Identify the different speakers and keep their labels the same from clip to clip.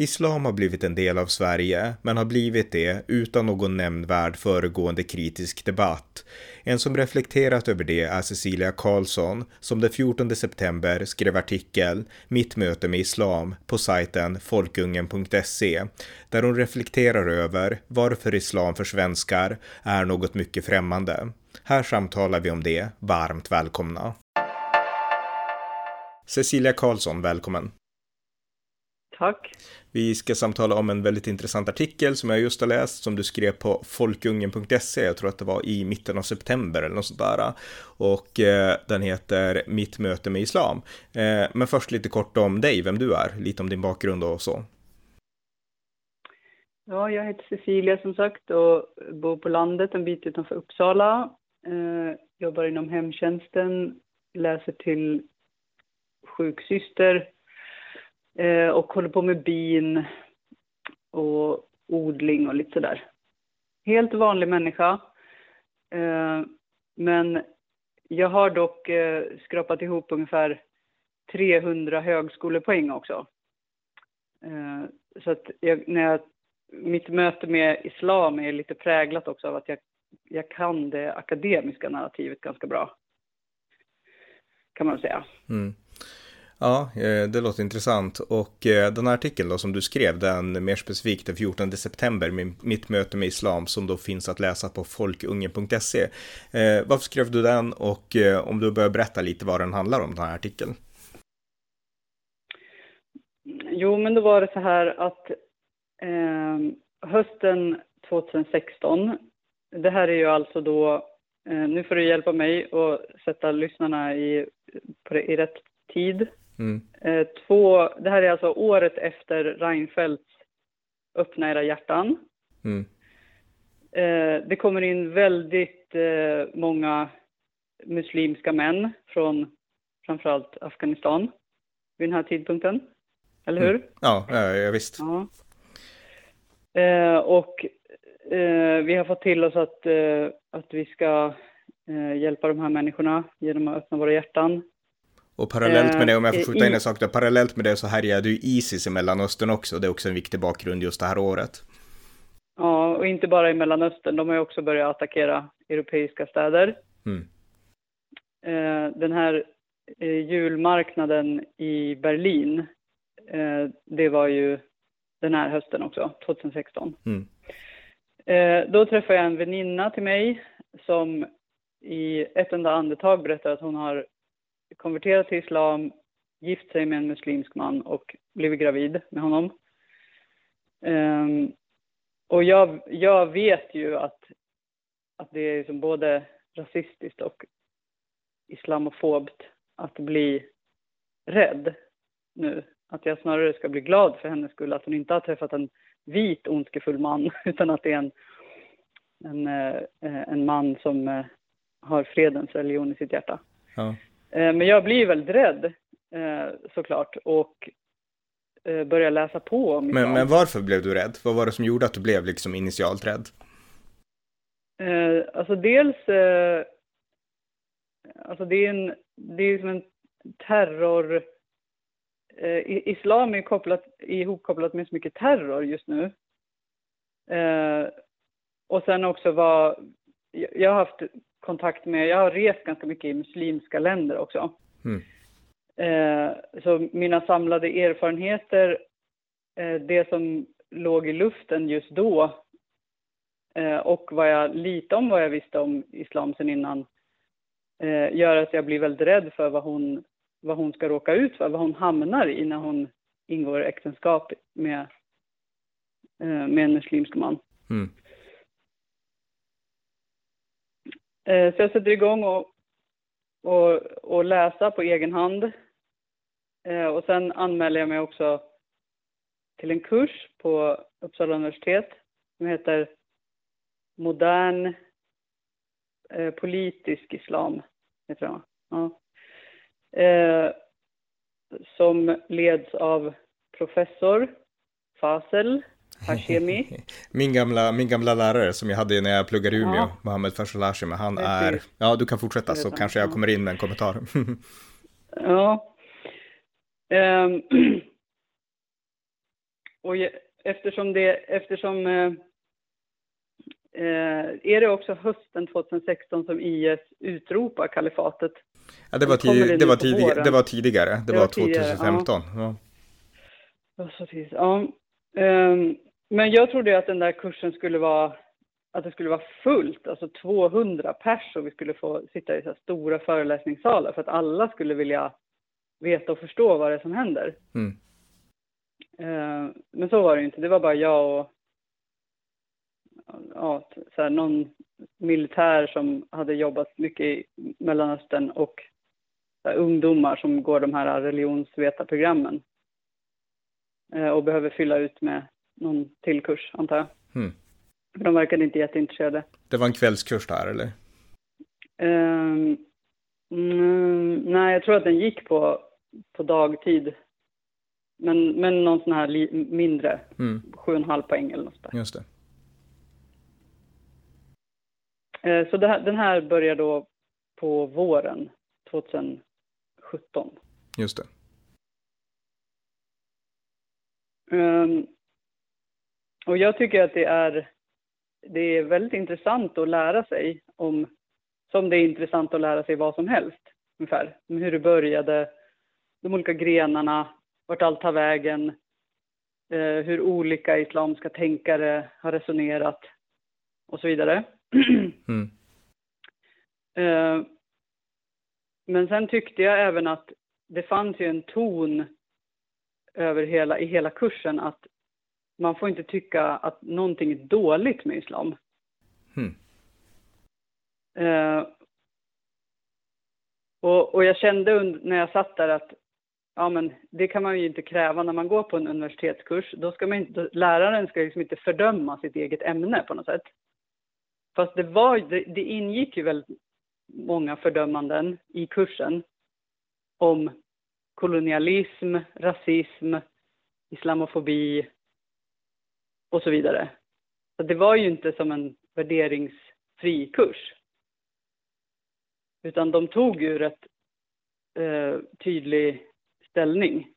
Speaker 1: Islam har blivit en del av Sverige, men har blivit det utan någon nämnvärd föregående kritisk debatt. En som reflekterat över det är Cecilia Karlsson som den 14 september skrev artikel Mitt möte med Islam på sajten folkungen.se där hon reflekterar över varför islam för svenskar är något mycket främmande. Här samtalar vi om det. Varmt välkomna! Cecilia Karlsson, välkommen!
Speaker 2: Tack.
Speaker 1: Vi ska samtala om en väldigt intressant artikel som jag just har läst som du skrev på folkungen.se. Jag tror att det var i mitten av september eller något sånt där. Och eh, den heter Mitt möte med Islam. Eh, men först lite kort om dig, vem du är, lite om din bakgrund och så.
Speaker 2: Ja, jag heter Cecilia som sagt och bor på landet en bit utanför Uppsala. Eh, jobbar inom hemtjänsten, läser till sjuksyster Eh, och håller på med bin och odling och lite sådär. Helt vanlig människa. Eh, men jag har dock eh, skrapat ihop ungefär 300 högskolepoäng också. Eh, så att jag, när jag, mitt möte med islam är lite präglat också av att jag, jag kan det akademiska narrativet ganska bra. Kan man säga. Mm.
Speaker 1: Ja, eh, det låter intressant. Och eh, den här artikeln då som du skrev, den mer specifikt den 14 september, mitt möte med islam, som då finns att läsa på folkungen.se. Eh, varför skrev du den och om du börjar berätta lite vad den handlar om, den här artikeln?
Speaker 2: Jo, men då var det så här att eh, hösten 2016, det här är ju alltså då, eh, nu får du hjälpa mig och sätta lyssnarna i, i rätt tid. Mm. Eh, två, det här är alltså året efter Reinfeldts Öppna era hjärtan. Mm. Eh, det kommer in väldigt eh, många muslimska män från framförallt Afghanistan vid den här tidpunkten. Eller hur? Mm.
Speaker 1: Ja, ja, visst.
Speaker 2: Ja. och vi har fått till oss att, att vi ska hjälpa de här människorna genom att öppna våra hjärtan.
Speaker 1: Och parallellt med det, om jag får skjuta in en sak då, parallellt med det så härjade ju Isis i Mellanöstern också. Det är också en viktig bakgrund just det här året.
Speaker 2: Ja, och inte bara i Mellanöstern. De har ju också börjat attackera europeiska städer. Mm. Eh, den här eh, julmarknaden i Berlin, eh, det var ju den här hösten också, 2016. Mm. Då träffade jag en väninna till mig som i ett enda andetag berättade att hon har konverterat till islam, gift sig med en muslimsk man och blivit gravid med honom. Um, och jag, jag vet ju att, att det är liksom både rasistiskt och islamofobt att bli rädd nu. Att jag snarare ska bli glad för hennes skull, att hon inte har träffat en vit ondskefull man, utan att det är en, en, eh, en man som eh, har fredens religion i sitt hjärta. Ja. Eh, men jag blir väldigt rädd eh, såklart och eh, börjar läsa på om
Speaker 1: men, men varför blev du rädd? Vad var det som gjorde att du blev liksom initialt rädd?
Speaker 2: Alltså dels, alltså det är en, det är som en terror, islam är kopplat, ihopkopplat med så mycket terror just nu. Och sen också vad, jag har haft kontakt med, jag har rest ganska mycket i muslimska länder också. Mm. Eh, så mina samlade erfarenheter, eh, det som låg i luften just då eh, och vad jag, lite om vad jag visste om islam sen innan, eh, gör att jag blir väldigt rädd för vad hon, vad hon ska råka ut för, vad hon hamnar i när hon ingår äktenskap med, eh, med en muslimsk man. Mm. Eh, Eh, så jag sätter igång och, och, och läsa på egen hand. Eh, och sen anmäler jag mig också till en kurs på Uppsala universitet som heter Modern eh, politisk islam. Heter det, ja. Eh, som leds av professor Fasel Hashemi.
Speaker 1: min, gamla, min gamla lärare som jag hade när jag pluggade i Umeå, ja. Mohammed Faisal Hashemi, han är, ja du kan fortsätta så kanske jag kommer in med en kommentar.
Speaker 2: ja. Um, och eftersom det, eftersom uh, är det också hösten 2016 som IS utropar kalifatet?
Speaker 1: Ja, det var, tid, det, var tidig, det var tidigare, det, det var, var 2015. Ja.
Speaker 2: Ja. Tidigt. ja. Men jag trodde att den där kursen skulle vara att det skulle vara fullt, alltså 200 pers och vi skulle få sitta i så stora föreläsningssalar för att alla skulle vilja veta och förstå vad det är som händer. Mm. Uh, men så var det inte, det var bara jag och ja, så här, någon militär som hade jobbat mycket i Mellanöstern och här, ungdomar som går de här religionsvetarprogrammen uh, och behöver fylla ut med någon till kurs, antar jag. Mm. För de verkade inte jätteintresserade.
Speaker 1: Det var en kvällskurs där, eller?
Speaker 2: Um, mm, nej, jag tror att den gick på, på dagtid. Men, men någon sån här li, mindre, mm. sju och en halv poäng eller något där.
Speaker 1: Just det.
Speaker 2: Uh, så här, den här börjar då på våren 2017.
Speaker 1: Just det.
Speaker 2: Um, och jag tycker att det är, det är väldigt intressant att lära sig om, som det är intressant att lära sig vad som helst, ungefär. Om hur det började, de olika grenarna, vart allt tar vägen, eh, hur olika islamska tänkare har resonerat och så vidare. Mm. eh, men sen tyckte jag även att det fanns ju en ton över hela, i hela kursen att man får inte tycka att någonting är dåligt med islam. Hmm. Uh, och, och, jag kände när jag satt där att ja, men det kan man ju inte kräva när man går på en universitetskurs. Då ska man inte, läraren ska liksom inte fördöma sitt eget ämne på något sätt. Fast det, var, det, det ingick ju väldigt många fördömanden i kursen om kolonialism, rasism, islamofobi, och så vidare. Så det var ju inte som en värderingsfri kurs. Utan de tog ju rätt eh, tydlig ställning.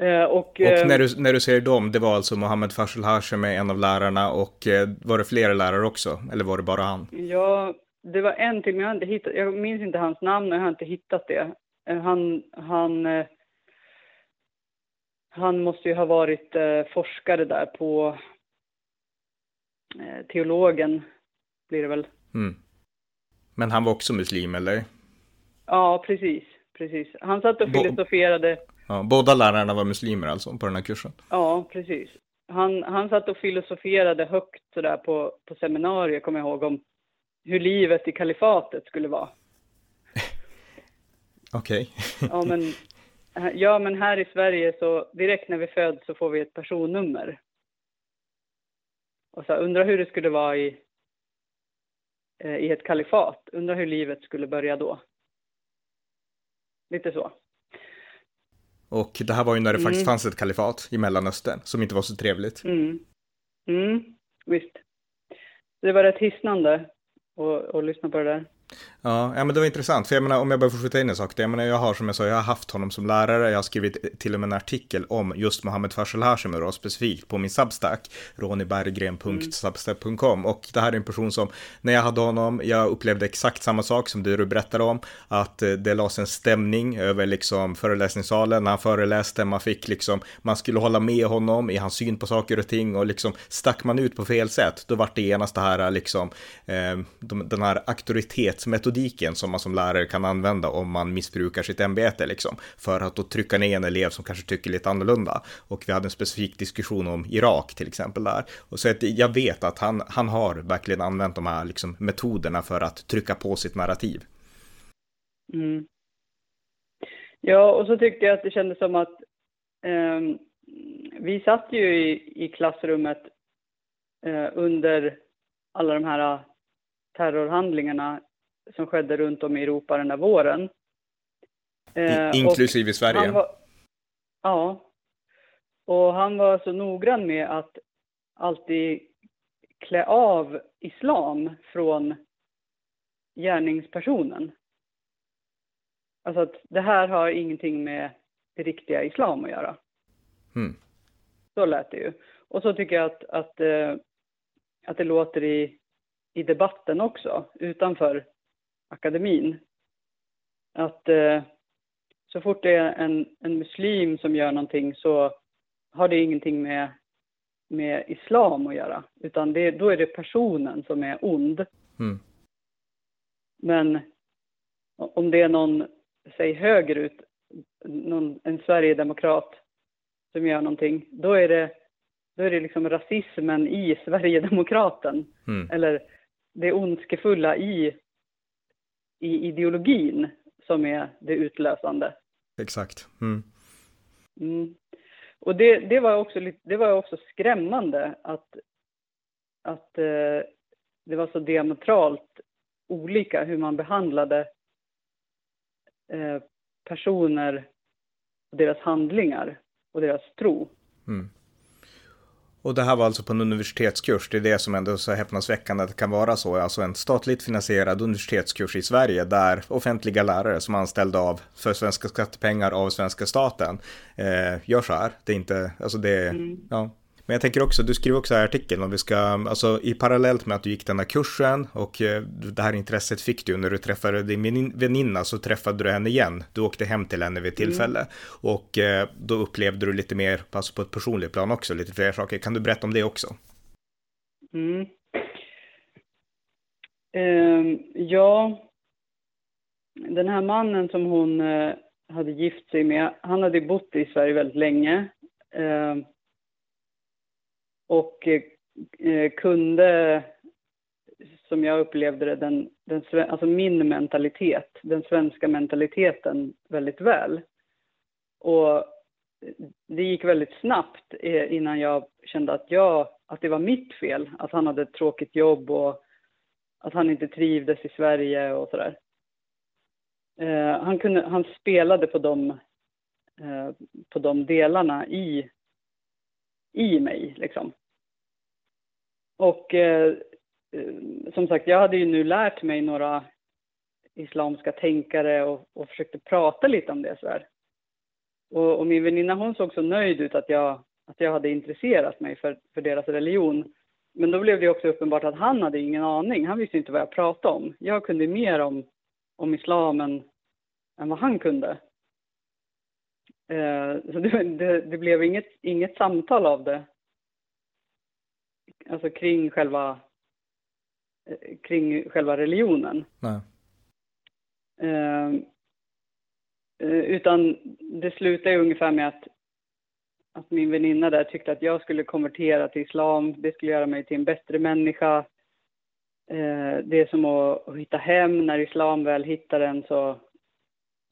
Speaker 1: Eh, och, och när, du, när du säger dem, det var alltså Mohammed Faisal Hashemi, en av lärarna och eh, var det flera lärare också? Eller var det bara han?
Speaker 2: Ja, det var en till, men jag, har inte hittat, jag minns inte hans namn och jag har inte hittat det. Eh, han, han eh, han måste ju ha varit eh, forskare där på eh, teologen, blir det väl. Mm.
Speaker 1: Men han var också muslim, eller?
Speaker 2: Ja, precis. precis. Han satt och filosoferade.
Speaker 1: Ja, båda lärarna var muslimer alltså, på den här kursen?
Speaker 2: Ja, precis. Han, han satt och filosoferade högt sådär på, på seminarier, kommer jag ihåg, om hur livet i kalifatet skulle vara.
Speaker 1: Okej.
Speaker 2: Ja, men Ja, men här i Sverige så direkt när vi föds så får vi ett personnummer. Och så undrar hur det skulle vara i, eh, i ett kalifat. Undrar hur livet skulle börja då. Lite så.
Speaker 1: Och det här var ju när det mm. faktiskt fanns ett kalifat i Mellanöstern som inte var så trevligt.
Speaker 2: Mm. Mm, visst. Det var rätt hisnande att, att lyssna på det där.
Speaker 1: Ja, ja, men det var intressant. För jag menar, om jag bara får skjuta in en sak. Jag menar, jag har som jag sa, jag har haft honom som lärare. Jag har skrivit till och med en artikel om just Mohammed Faisal Hashemi då, specifikt på min Substack, roniberggren.substack.com. Och det här är en person som, när jag hade honom, jag upplevde exakt samma sak som du berättade om. Att eh, det lades en stämning över liksom föreläsningssalen när han föreläste. Man fick liksom, man skulle hålla med honom i hans syn på saker och ting. Och liksom stack man ut på fel sätt, då vart det genast det här liksom, eh, den här auktoritet arbetsmetodiken som man som lärare kan använda om man missbrukar sitt ämbete liksom. För att då trycka ner en elev som kanske tycker lite annorlunda. Och vi hade en specifik diskussion om Irak till exempel där. Och så att jag vet att han, han har verkligen använt de här liksom, metoderna för att trycka på sitt narrativ.
Speaker 2: Mm. Ja, och så tyckte jag att det kändes som att eh, vi satt ju i, i klassrummet eh, under alla de här eh, terrorhandlingarna som skedde runt om i Europa den där våren.
Speaker 1: Eh, inklusive Sverige?
Speaker 2: Var, ja. Och han var så noggrann med att alltid klä av islam från gärningspersonen. Alltså att det här har ingenting med det riktiga islam att göra. Mm. Så lät det ju. Och så tycker jag att, att, eh, att det låter i, i debatten också, utanför akademin. Att eh, så fort det är en, en muslim som gör någonting så har det ingenting med, med islam att göra, utan det, då är det personen som är ond. Mm. Men om det är någon, säg högerut, någon, en sverigedemokrat som gör någonting, då är det, då är det liksom rasismen i Sverigedemokraten. Mm. Eller det ondskefulla i, i ideologin som är det utlösande.
Speaker 1: Exakt. Mm.
Speaker 2: Mm. Och det, det, var också, det var också skrämmande att, att eh, det var så diametralt olika hur man behandlade eh, personer, deras handlingar och deras tro. Mm.
Speaker 1: Och det här var alltså på en universitetskurs, det är det som ändå är så häpnadsväckande att det kan vara så, alltså en statligt finansierad universitetskurs i Sverige där offentliga lärare som är anställda av för svenska skattepengar av svenska staten eh, gör så här. Det är inte, alltså det, mm. ja. Men jag tänker också, du skriver också i artikeln om vi ska, alltså i parallellt med att du gick den här kursen och eh, det här intresset fick du när du träffade din väninna så träffade du henne igen. Du åkte hem till henne vid tillfälle mm. och eh, då upplevde du lite mer, alltså på ett personligt plan också, lite fler saker. Kan du berätta om det också?
Speaker 2: Mm. Uh, ja, den här mannen som hon uh, hade gift sig med, han hade bott i Sverige väldigt länge. Uh, och eh, kunde, som jag upplevde det, den, den, alltså min mentalitet, den svenska mentaliteten väldigt väl. Och det gick väldigt snabbt eh, innan jag kände att, jag, att det var mitt fel, att han hade ett tråkigt jobb och att han inte trivdes i Sverige och sådär. Eh, han, kunde, han spelade på de, eh, på de delarna i, i mig. Liksom. Och eh, eh, som sagt, jag hade ju nu lärt mig några islamska tänkare och, och försökte prata lite om det så här. Och, och min väninna hon såg så nöjd ut att jag, att jag hade intresserat mig för, för deras religion. Men då blev det också uppenbart att han hade ingen aning. Han visste inte vad jag pratade om. Jag kunde mer om, om islam än, än vad han kunde. Eh, så det, det, det, blev inget, inget samtal av det alltså kring själva, eh, kring själva religionen. Nej. Uh, utan det slutade ungefär med att, att min väninna där tyckte att jag skulle konvertera till islam. Det skulle göra mig till en bättre människa. Uh, det är som att, hitta hem. När islam väl hittar en så,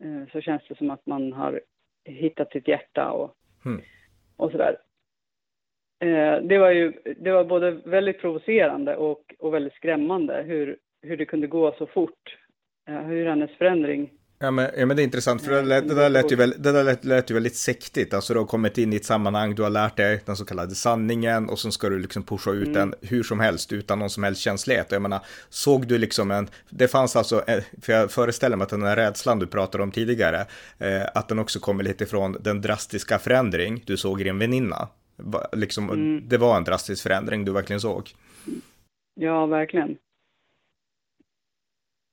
Speaker 2: uh, så känns det som att man har hittat sitt hjärta och, mm. och sådär. Eh, det var ju det var både väldigt provocerande och, och väldigt skrämmande hur, hur det kunde gå så fort. Eh, hur hennes förändring
Speaker 1: Ja men, ja men det är intressant, för det, lät, det där, lät ju, väl, det där lät, lät ju väldigt sektigt. Alltså du har kommit in i ett sammanhang, du har lärt dig den så kallade sanningen och så ska du liksom pusha ut mm. den hur som helst utan någon som helst känslighet. Jag menar, såg du liksom en, det fanns alltså, för jag föreställer mig att den här rädslan du pratade om tidigare, eh, att den också kommer lite ifrån den drastiska förändring du såg i din väninna. Liksom, mm. Det var en drastisk förändring du verkligen såg.
Speaker 2: Ja, verkligen.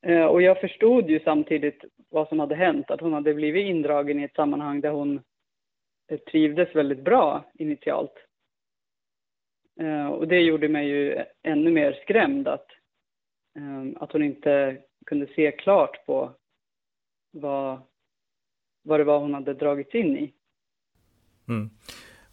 Speaker 2: Eh, och jag förstod ju samtidigt vad som hade hänt, att hon hade blivit indragen i ett sammanhang där hon eh, trivdes väldigt bra initialt. Eh, och det gjorde mig ju ännu mer skrämd att, att hon inte kunde se klart på vad, vad det var hon hade dragits in i.
Speaker 1: Mm.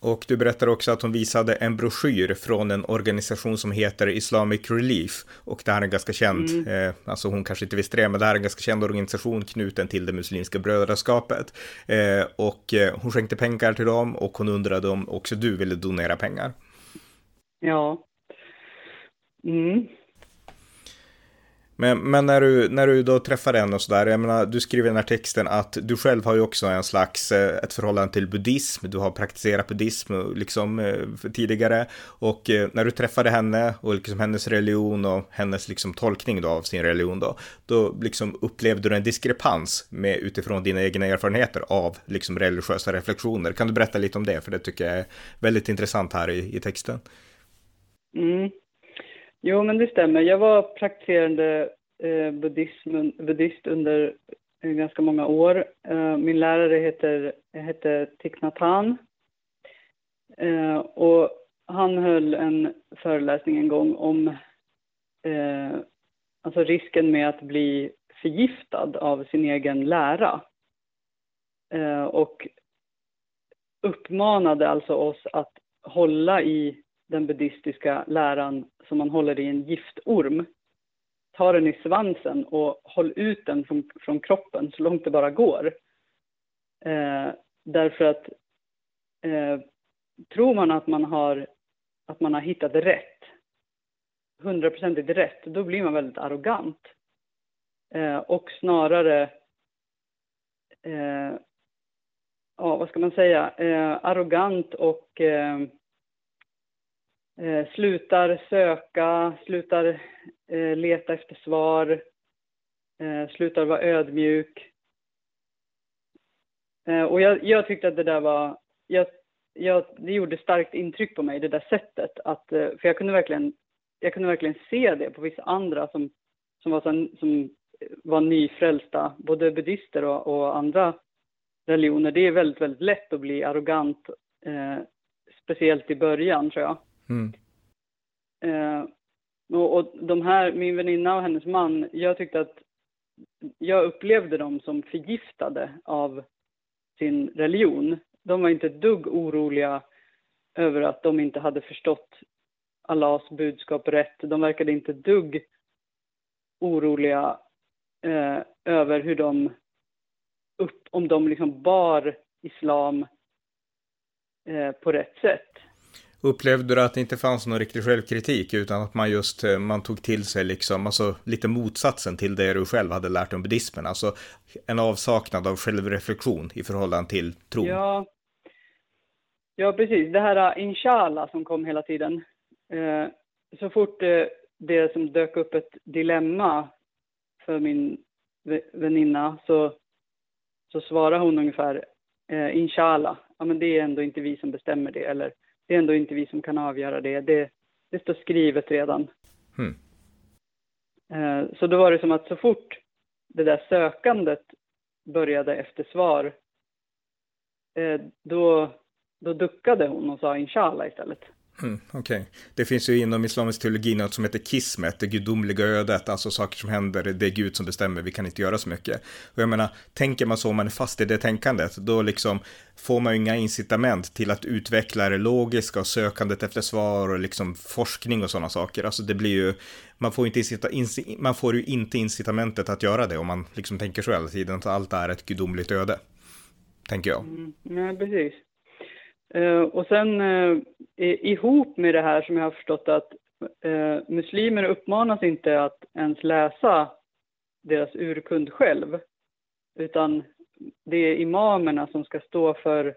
Speaker 1: Och du berättar också att hon visade en broschyr från en organisation som heter Islamic Relief. Och det här är en ganska känd, mm. eh, alltså hon kanske inte visste det, men det här är en ganska känd organisation knuten till det muslimska brödraskapet. Eh, och eh, hon skänkte pengar till dem och hon undrade om också du ville donera pengar.
Speaker 2: Ja. Mm.
Speaker 1: Men, men när, du, när du då träffar en och sådär, jag menar, du skriver i den här texten att du själv har ju också en slags, eh, ett förhållande till buddhism, du har praktiserat buddhism eh, liksom eh, tidigare och när du träffade henne och liksom hennes religion och hennes liksom tolkning då av sin religion då, då liksom upplevde du en diskrepans med utifrån dina egna erfarenheter av liksom religiösa reflektioner. Kan du berätta lite om det? För det tycker jag är väldigt intressant här i, i texten.
Speaker 2: Mm. Jo, men det stämmer. Jag var praktiserande eh, buddhism, buddhist under eh, ganska många år. Eh, min lärare heter, hette Thich Nhat Hanh. Eh, och han höll en föreläsning en gång om eh, alltså risken med att bli förgiftad av sin egen lära. Eh, och uppmanade alltså oss att hålla i den buddhistiska läran som man håller i en giftorm. Ta den i svansen och håll ut den från, från kroppen så långt det bara går. Eh, därför att eh, tror man att man har, att man har hittat rätt, hundraprocentigt rätt, då blir man väldigt arrogant. Eh, och snarare, eh, ja vad ska man säga, eh, arrogant och eh, eh, slutar söka, slutar eh, leta efter svar, eh, slutar vara ödmjuk. Eh, och jag, jag, tyckte att det där var, jag, jag, det gjorde starkt intryck på mig, det där sättet. Att, eh, för jag kunde, verkligen, jag kunde verkligen se det på vissa andra som, som, var, så, som var nyfrälsta, både buddister och, och andra religioner. Det är väldigt, väldigt lätt att bli arrogant, eh, speciellt i början tror jag. Mm. Eh, och, och, de här, min väninna och hennes man, jag tyckte att jag upplevde dem som förgiftade av sin religion. De var inte ett dugg oroliga över att de inte hade förstått Allahs budskap rätt. De verkade inte ett dugg oroliga eh, över hur de, upp, om de liksom bar islam eh, på rätt sätt.
Speaker 1: Upplevde du att det inte fanns någon riktig självkritik utan att man just eh, man tog till sig liksom, alltså lite motsatsen till det du själv hade lärt om buddhismen, alltså en avsaknad av självreflektion i förhållande till tron?
Speaker 2: Ja, ja precis. Det här eh, inshallah som kom hela tiden. Eh, så fort det som dök upp ett dilemma för min väninna så, så svarade hon ungefär inshallah, ja men det är ändå inte vi som bestämmer det eller det är ändå inte vi som kan avgöra det. Det, det står skrivet redan. Mm. Så då var det som att så fort det där sökandet började efter svar, eh, då, då duckade hon och sa inshallah istället.
Speaker 1: Mm, Okej. Okay. Det finns ju inom islamisk teologi något som heter kismet, det gudomliga ödet, alltså saker som händer, det är Gud som bestämmer, vi kan inte göra så mycket. Och jag menar, tänker man så, om man är fast i det tänkandet, då liksom får man ju inga incitament till att utveckla det logiska och sökandet efter svar och liksom forskning och sådana saker. Alltså det blir ju, man får, inte incita, man får ju inte incitamentet att göra det om man liksom tänker så hela tiden, att allt är ett gudomligt öde. Tänker jag.
Speaker 2: Mm, nej, precis. Uh, och sen uh, ihop med det här som jag har förstått att uh, muslimer uppmanas inte att ens läsa deras urkund själv, utan det är imamerna som ska stå för,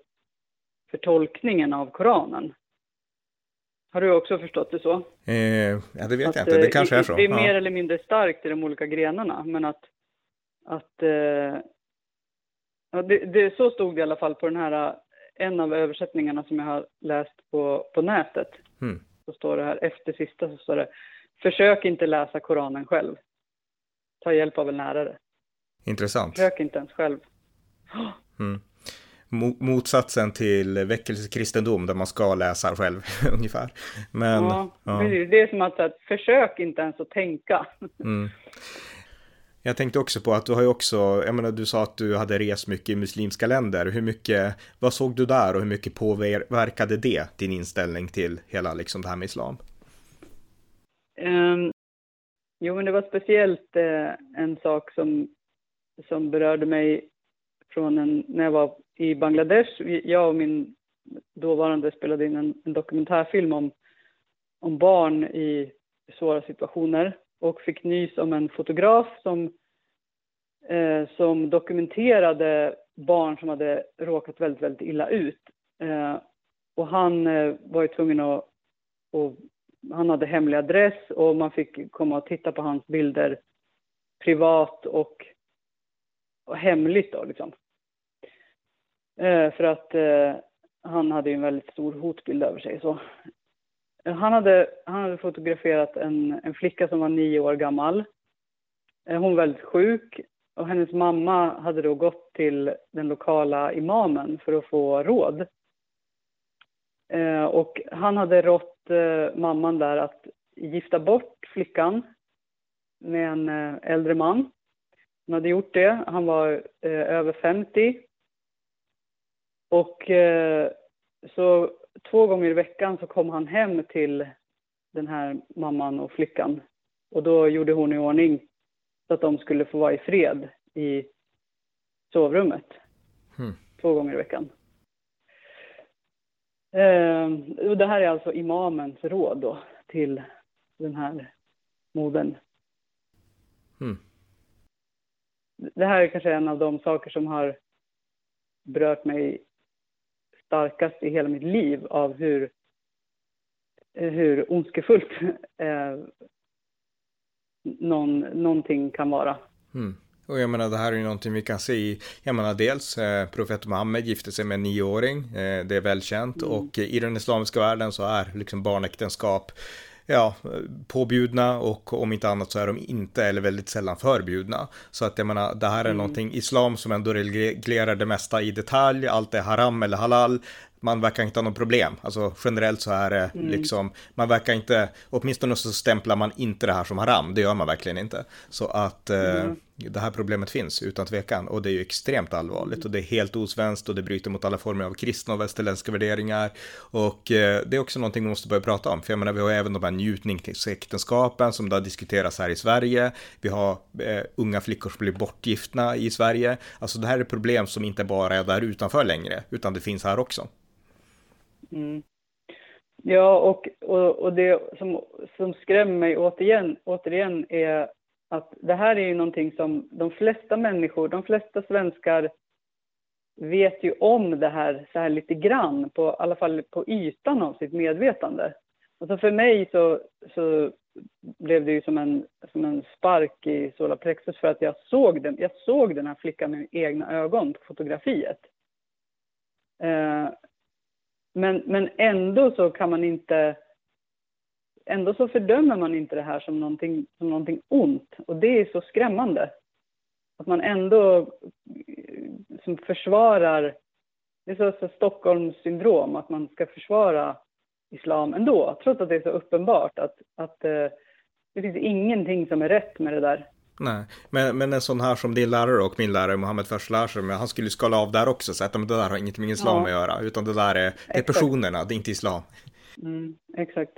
Speaker 2: för tolkningen av Koranen. Har du också förstått det så?
Speaker 1: Eh, ja, det vet att, jag inte. Det kanske är så.
Speaker 2: Det är mer ja. eller mindre starkt i de olika grenarna, men att, att ja, det, det, så stod det i alla fall på den här en av översättningarna som jag har läst på, på nätet. Mm. Så står det här, efter sista så står det Försök inte läsa Koranen själv. Ta hjälp av en lärare.
Speaker 1: Intressant.
Speaker 2: Försök inte ens själv.
Speaker 1: Mm. Motsatsen till väckelsekristendom där man ska läsa själv ungefär. Men,
Speaker 2: ja, ja. Det är som att, att försök inte ens att tänka. Mm.
Speaker 1: Jag tänkte också på att du har ju också, jag menar du sa att du hade rest mycket i muslimska länder. Hur mycket, vad såg du där och hur mycket påverkade det din inställning till hela liksom det här med islam?
Speaker 2: Um, jo, men det var speciellt uh, en sak som, som berörde mig från en, när jag var i Bangladesh. Jag och min dåvarande spelade in en, en dokumentärfilm om, om barn i svåra situationer och fick nys om en fotograf som, eh, som dokumenterade barn som hade råkat väldigt, väldigt illa ut. Eh, och han eh, var ju tvungen att, och han hade hemlig adress och man fick komma och titta på hans bilder privat och, och hemligt då liksom. Eh, för att eh, han hade ju en väldigt stor hotbild över sig. Så. Han, hade, han hade fotograferat en, en flicka som var nio år gammal. Eh, hon var väldigt sjuk och hennes mamma hade då gått till den lokala imamen för att få råd. Eh, och han hade rått eh, mamman där att gifta bort flickan med en eh, äldre man. Han hade gjort det. Han var eh, över 50 och eh, så två gånger i veckan så kom han hem till den här mamman och flickan. Och då gjorde hon i ordning så att de skulle få vara i fred i sovrummet. Mm. Två gånger i veckan. Eh, och det här är alltså imamens råd då till den här modern. Mm. Det här är kanske en av de saker som har berört mig starkast i hela mitt liv av hur, hur ondskefullt eh, någon, någonting kan vara.
Speaker 1: Mm. Och jag menar, det här är ju någonting vi kan se i, jag menar dels eh, profet Muhammed gifte sig med en nioåring, eh, det är välkänt, mm. och i den islamiska världen så är liksom barnäktenskap ja, påbjudna och om inte annat så är de inte eller väldigt sällan förbjudna. Så att jag menar, det här är mm. någonting, islam som ändå reglerar det mesta i detalj, allt är haram eller halal, man verkar inte ha något problem. Alltså generellt så är det mm. liksom, man verkar inte, åtminstone så stämplar man inte det här som haram, det gör man verkligen inte. Så att eh, mm det här problemet finns utan tvekan och det är ju extremt allvarligt och det är helt osvenskt och det bryter mot alla former av kristna och västerländska värderingar. Och eh, det är också någonting vi måste börja prata om, för jag menar vi har även de här njutningsäktenskapen som det har diskuterats här i Sverige. Vi har eh, unga flickor som blir bortgiftna i Sverige. Alltså det här är problem som inte bara är där utanför längre, utan det finns här också.
Speaker 2: Mm. Ja, och, och, och det som, som skrämmer mig återigen, återigen är att det här är ju någonting som de flesta människor, de flesta svenskar vet ju om det här så här lite grann, på, i alla fall på ytan av sitt medvetande. Alltså för mig så, så blev det ju som en, som en spark i solarplexus för att jag såg den, jag såg den här flickan med egna ögon på fotografiet. Eh, men, men ändå så kan man inte ändå så fördömer man inte det här som någonting, som någonting ont. Och det är så skrämmande. Att man ändå eh, som försvarar, det är så, så Stockholms syndrom, att man ska försvara islam ändå, trots att det är så uppenbart att, att uh, det finns ingenting som är rätt med det där.
Speaker 1: Nej, men, men en sån här som din lärare och min lärare Mohammed Farslashar, han skulle skala av där också, så att det där har ingenting med islam ja. att göra, utan det där är, det är personerna, det är inte islam.
Speaker 2: Mm, exakt.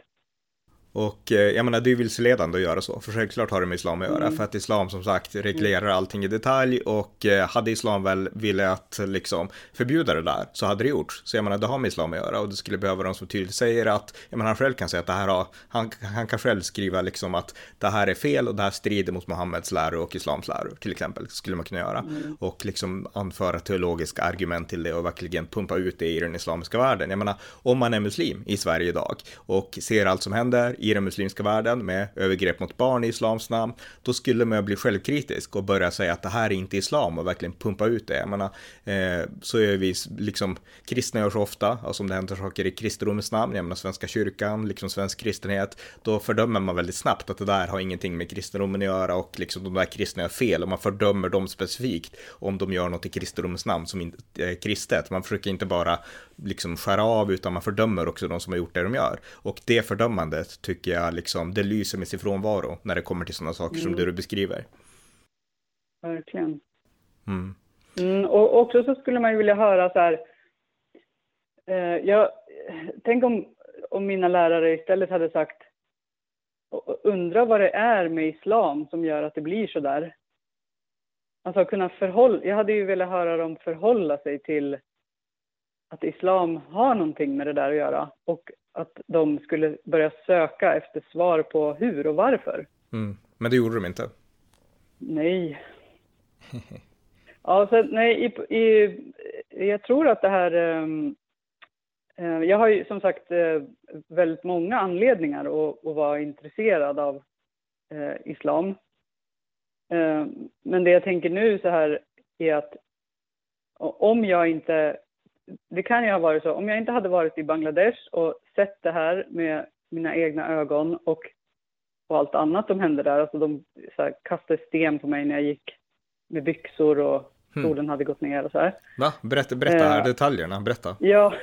Speaker 1: Och eh, jag menar, det är vilseledande att göra så, för självklart har det med islam att göra, mm. för att islam som sagt reglerar allting i detalj och eh, hade islam väl velat liksom förbjuda det där så hade det gjorts. Så jag menar, det har med islam att göra och det skulle behöva de som tydligt säger att, jag menar, han själv kan säga att det här har, han, han kan själv skriva liksom att det här är fel och det här strider mot Muhammeds läror och islams läror, till exempel, skulle man kunna göra. Mm. Och liksom anföra teologiska argument till det och verkligen pumpa ut det i den islamiska världen. Jag menar, om man är muslim i Sverige idag och ser allt som händer i den muslimska världen med övergrepp mot barn i islams namn, då skulle man bli självkritisk och börja säga att det här är inte islam och verkligen pumpa ut det. Jag menar, eh, så är vi liksom, kristna gör så ofta, alltså om det händer saker i kristendomens namn, jag menar svenska kyrkan, liksom svensk kristenhet, då fördömer man väldigt snabbt att det där har ingenting med kristendomen att göra och liksom de där kristna gör fel och man fördömer dem specifikt om de gör något i kristendomens namn som inte är kristet. Man försöker inte bara liksom skära av utan man fördömer också de som har gjort det de gör. Och det fördömandet tycker jag liksom, det lyser med sin frånvaro när det kommer till sådana saker mm. som det du beskriver.
Speaker 2: Verkligen. Mm. Mm, och också så skulle man ju vilja höra så här, eh, jag, tänk om, om mina lärare istället hade sagt, undra vad det är med islam som gör att det blir så där. Alltså kunna förhålla, jag hade ju velat höra dem förhålla sig till att islam har någonting med det där att göra och att de skulle börja söka efter svar på hur och varför. Mm.
Speaker 1: Men det gjorde de inte?
Speaker 2: Nej. ja, så, nej, i, i, jag tror att det här... Um, uh, jag har ju som sagt uh, väldigt många anledningar att, att vara intresserad av uh, islam. men det jag tänker nu så här är att om jag inte det kan ju ha varit så. Om jag inte hade varit i Bangladesh och sett det här med mina egna ögon och, och allt annat som hände där, alltså de här, kastade sten på mig när jag gick med byxor och hmm. solen hmm. hade gått ner och så här.
Speaker 1: Va? Berätta, berätta här, uh, detaljerna, berätta.
Speaker 2: Ja.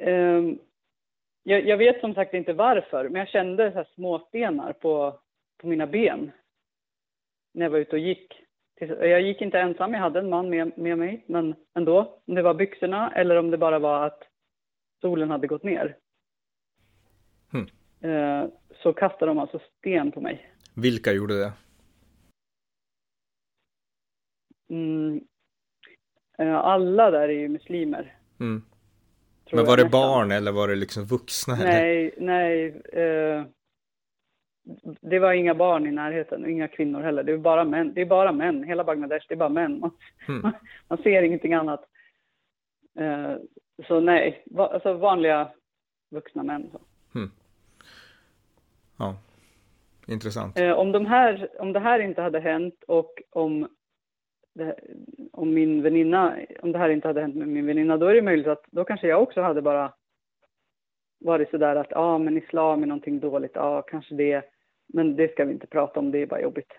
Speaker 2: um, jag, jag, vet som sagt inte varför, men jag kände så här småstenar på, på mina ben när jag var ute och gick. Jag gick inte ensam, jag hade en man med, med mig, men ändå. Om det var byxorna eller om det bara var att solen hade gått ner. Hmm. Eh, så kastade de alltså sten på mig.
Speaker 1: Vilka gjorde det?
Speaker 2: Mm, eh, alla där är ju muslimer. Mm.
Speaker 1: Men var det barn eller var det liksom vuxna?
Speaker 2: Nej, eller? nej. Eh, det var inga barn i närheten och inga kvinnor heller. Det är bara män. Det är bara män. Hela Bangladesh, det är bara män. Man, mm. man ser ingenting annat. Uh, så nej, va, alltså vanliga vuxna män. Mm.
Speaker 1: Ja, intressant.
Speaker 2: Uh, om, de här, om det här inte hade hänt och om, det, om min väninna, om det här inte hade hänt med min väninna, då är det möjligt att då kanske jag också hade bara varit sådär att ja, ah, men islam är någonting dåligt, ja, ah, kanske det. Men det ska vi inte prata om, det är bara jobbigt.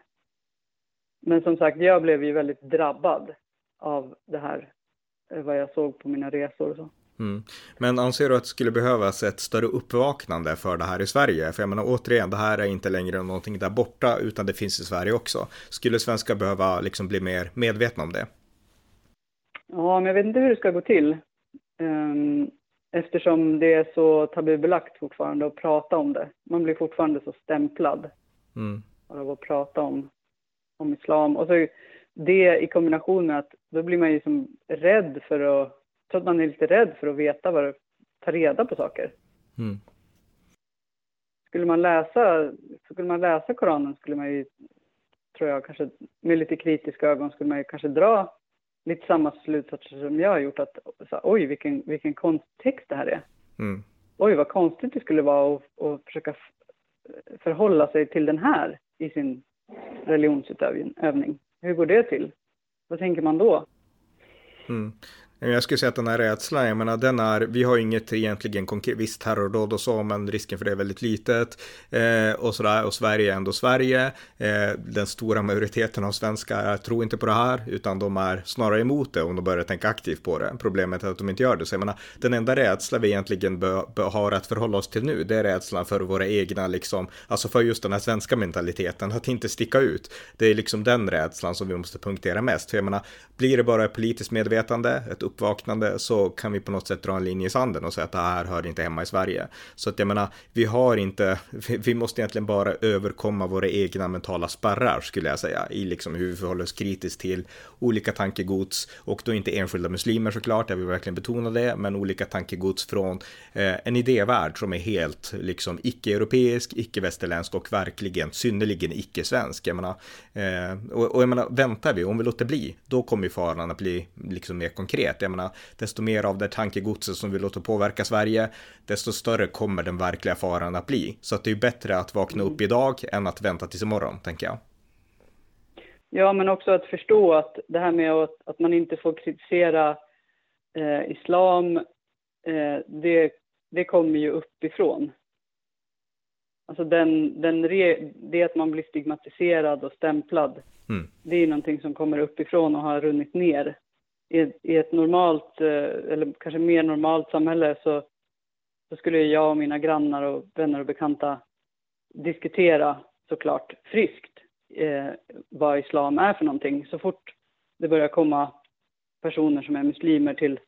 Speaker 2: Men som sagt, jag blev ju väldigt drabbad av det här, eh, vad jag såg på mina resor och så.
Speaker 1: Mm. Men anser du att det skulle behövas ett större uppvaknande för det här i Sverige? För jag menar återigen, det här är inte längre någonting där borta, utan det finns i Sverige också. Skulle svenskar behöva liksom bli mer medvetna om det?
Speaker 2: Ja, men jag vet inte hur det ska gå till. Um, Eftersom det är så tabubelagt fortfarande att prata om det. Man blir fortfarande så stämplad mm. av att prata om, om islam. Och så det i kombination med att då blir man ju som rädd för att, så att man är lite rädd för att veta vad det, ta reda på saker. Mm. Skulle man läsa, skulle man läsa Koranen skulle man ju, tror jag, kanske med lite kritiska ögon skulle man ju kanske dra lite samma slutsatser som jag har gjort. Att så, oj, vilken, vilken konsttext det här är. Mm. Oj, vad konstigt det skulle vara att, att försöka förhålla sig till den här i sin religionsutövning. Hur går det till? Vad tänker man då?
Speaker 1: Mm. Jag skulle säga att den här rädslan, jag menar den är, vi har inget egentligen konkret, visst terrordåd och så, men risken för det är väldigt litet. Eh, och sådär, och Sverige är ändå Sverige. Eh, den stora majoriteten av svenskar tror inte på det här, utan de är snarare emot det om de börjar tänka aktivt på det. Problemet är att de inte gör det. Så jag menar, den enda rädsla vi egentligen bör, bör har att förhålla oss till nu, det är rädslan för våra egna, liksom, alltså för just den här svenska mentaliteten, att inte sticka ut. Det är liksom den rädslan som vi måste punktera mest. För jag menar, blir det bara ett politiskt medvetande, ett uppvaknande så kan vi på något sätt dra en linje i sanden och säga att det här hör inte hemma i Sverige. Så att jag menar, vi har inte, vi måste egentligen bara överkomma våra egna mentala spärrar skulle jag säga, i liksom hur vi förhåller oss kritiskt till olika tankegods och då inte enskilda muslimer såklart, jag vill verkligen betona det, men olika tankegods från eh, en idévärld som är helt liksom icke-europeisk, icke-västerländsk och verkligen synnerligen icke-svensk. Jag menar, eh, och, och jag menar, väntar vi, om vi låter bli, då kommer faran att bli liksom mer konkret. Jag menar, desto mer av det tankegodset som vi låter påverka Sverige, desto större kommer den verkliga faran att bli. Så att det är bättre att vakna upp idag än att vänta tills imorgon, tänker jag.
Speaker 2: Ja, men också att förstå att det här med att, att man inte får kritisera eh, islam, eh, det, det kommer ju uppifrån. Alltså den, den re, det att man blir stigmatiserad och stämplad, mm. det är någonting som kommer uppifrån och har runnit ner i, i ett normalt, eh, eller kanske mer normalt samhälle så, så skulle jag och mina grannar och vänner och bekanta diskutera såklart friskt eh, vad islam är för någonting. Så fort det börjar komma personer som är muslimer till,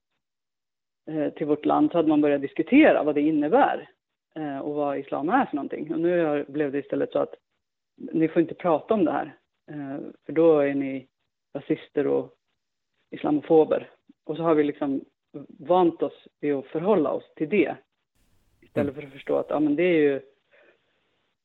Speaker 2: eh, till vårt land så hade man börjat diskutera vad det innebär eh, och vad islam är för någonting. Och nu blev det istället så att ni får inte prata om det här, eh, för då är ni rasister och islamofober. Och så har vi liksom vant oss vid att förhålla oss till det. Istället för att förstå att ja, men det är ju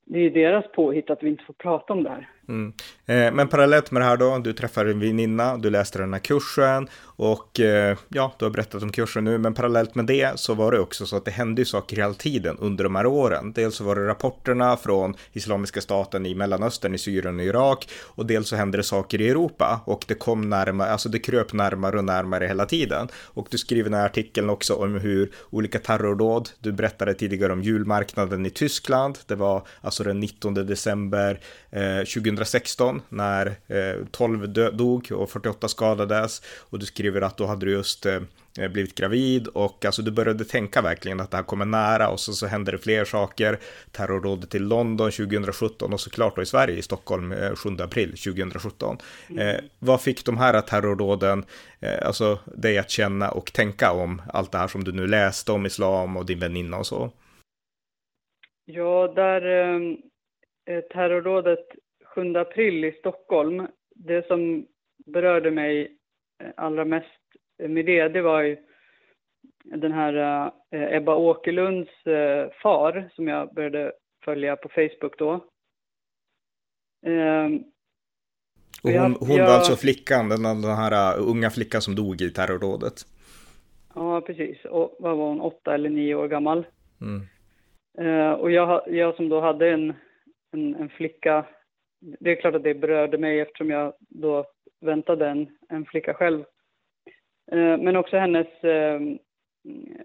Speaker 2: det är deras påhitt att vi inte får prata om det här.
Speaker 1: Mm. Eh, men parallellt med det här då, du träffade en väninna, du läste den här kursen och eh, ja, du har berättat om kursen nu, men parallellt med det så var det också så att det hände ju saker hela tiden under de här åren. Dels så var det rapporterna från Islamiska staten i Mellanöstern, i Syrien och Irak och dels så hände det saker i Europa och det kom närmare, alltså det kröp närmare och närmare hela tiden. Och du skriver den här artikeln också om hur olika terrordåd, du berättade tidigare om julmarknaden i Tyskland, det var alltså den 19 december eh, 2016 när eh, 12 dog och 48 skadades och du skriver att då hade du just eh, blivit gravid och alltså du började tänka verkligen att det här kommer nära och så, så hände det fler saker. Terrorrådet i London 2017 och såklart då i Sverige i Stockholm 7 eh, april 2017. Mm. Eh, vad fick de här terrorråden, eh, alltså dig att känna och tänka om allt det här som du nu läste om islam och din väninna och så?
Speaker 2: Ja, där eh, eh terrorrådet 7 april i Stockholm, det som berörde mig eh, allra mest med det, det var ju den här äh, Ebba Åkerlunds äh, far som jag började följa på Facebook då.
Speaker 1: Ähm, och hon, jag, hon var alltså flickan, den, den här unga flickan som dog i terrorrådet?
Speaker 2: Ja, precis. Och vad var hon, åtta eller nio år gammal? Mm. Och jag, jag som då hade en, en, en, flicka, det är klart att det berörde mig eftersom jag då väntade en, en flicka själv. Eh, men också hennes, ehm,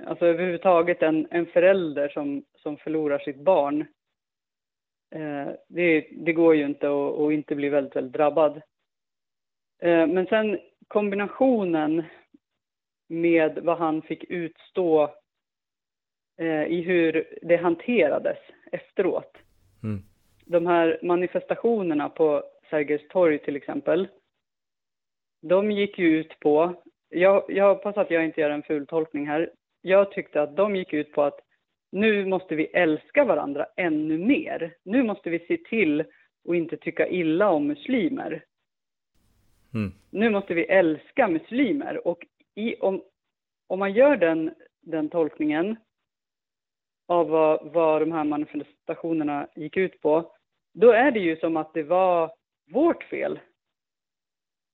Speaker 2: alltså överhuvudtaget en, en förälder som, som förlorar sitt barn. Eh, det, det, går ju inte att, att inte bli väldigt, väldigt drabbad. Eh, men sen kombinationen med vad han fick utstå eh, i hur det hanterades efteråt. Mm. De här manifestationerna på Sergels torg till exempel, de gick ju ut på, jag, jag hoppas att jag inte gör en ful tolkning här, jag tyckte att de gick ut på att nu måste vi älska varandra ännu mer. Nu måste vi se till att inte tycka illa om muslimer. Mm. Nu måste vi älska muslimer och i, om, om man gör den, den tolkningen av vad, vad de här manifestationerna gick ut på, då är det ju som att det var vårt fel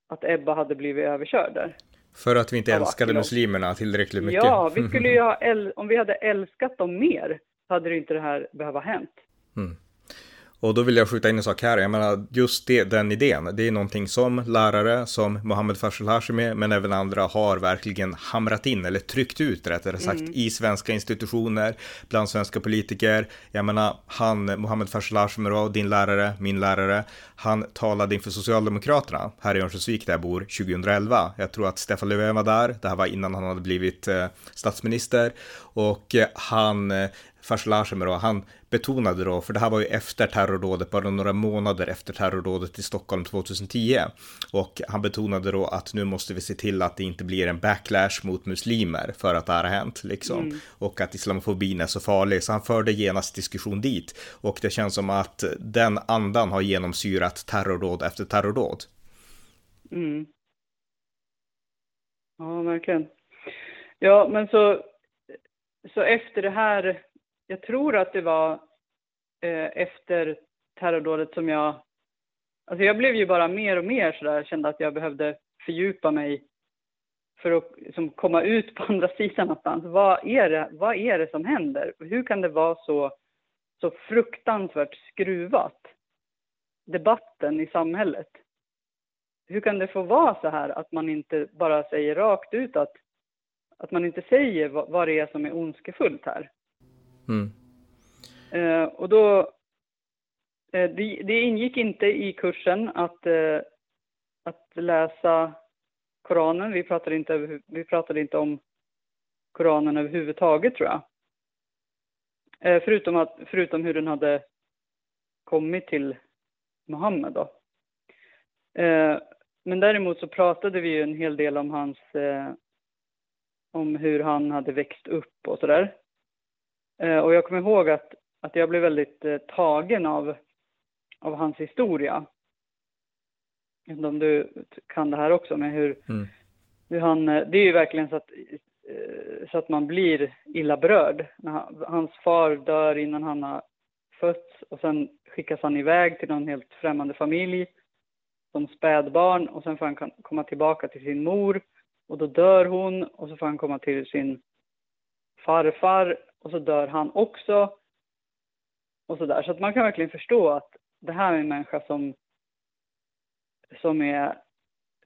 Speaker 2: att Ebba hade blivit överkörd där.
Speaker 1: För att vi inte älskade muslimerna tillräckligt mycket?
Speaker 2: Ja, vi skulle ju ha om vi hade älskat dem mer hade det inte det här behöva hänt. Mm.
Speaker 1: Och då vill jag skjuta in en sak här, jag menar just det, den idén, det är någonting som lärare som Mohammed Faisal Hashemi, men även andra har verkligen hamrat in eller tryckt ut rättare sagt mm. i svenska institutioner, bland svenska politiker. Jag menar, han, Mohammed Faisal Hashemi, din lärare, min lärare, han talade inför Socialdemokraterna här i Örnsköldsvik där jag bor 2011. Jag tror att Stefan Löfven var där, det här var innan han hade blivit eh, statsminister och eh, han eh, Farslashemi då, han betonade då, för det här var ju efter terrordådet, bara några månader efter terrordådet i Stockholm 2010. Och han betonade då att nu måste vi se till att det inte blir en backlash mot muslimer för att det här har hänt liksom. Mm. Och att islamofobin är så farlig, så han förde genast diskussion dit. Och det känns som att den andan har genomsyrat terrordåd efter terrordåd.
Speaker 2: Mm. Ja, verkligen. Ja, men så, så efter det här jag tror att det var eh, efter terrordådet som jag... Alltså jag blev ju bara mer och mer sådär, kände att jag behövde fördjupa mig för att liksom, komma ut på andra sidan någonstans. Vad är, det, vad är det som händer? Hur kan det vara så, så fruktansvärt skruvat? Debatten i samhället. Hur kan det få vara så här att man inte bara säger rakt ut att, att man inte säger vad, vad det är som är ondskefullt här? Mm. Eh, och då, eh, det, det, ingick inte i kursen att, eh, att läsa Koranen. Vi pratade, inte, vi pratade inte om Koranen överhuvudtaget tror jag. Eh, förutom, att, förutom hur den hade kommit till Muhammed då. Eh, men däremot så pratade vi ju en hel del om hans, eh, om hur han hade växt upp och sådär. Eh, och jag kommer ihåg att, att jag blev väldigt eh, tagen av, av hans historia. Jag vet inte om du kan det här också, med hur, mm. hur han... Eh, det är ju verkligen så att, så att man blir illa berörd. Hans far dör innan han har fötts och sen skickas han iväg till någon helt främmande familj som spädbarn och sen får han komma tillbaka till sin mor och då dör hon och så får han komma till sin farfar och så dör han också. Och så där. Så att man kan verkligen förstå att det här är en människa som, som är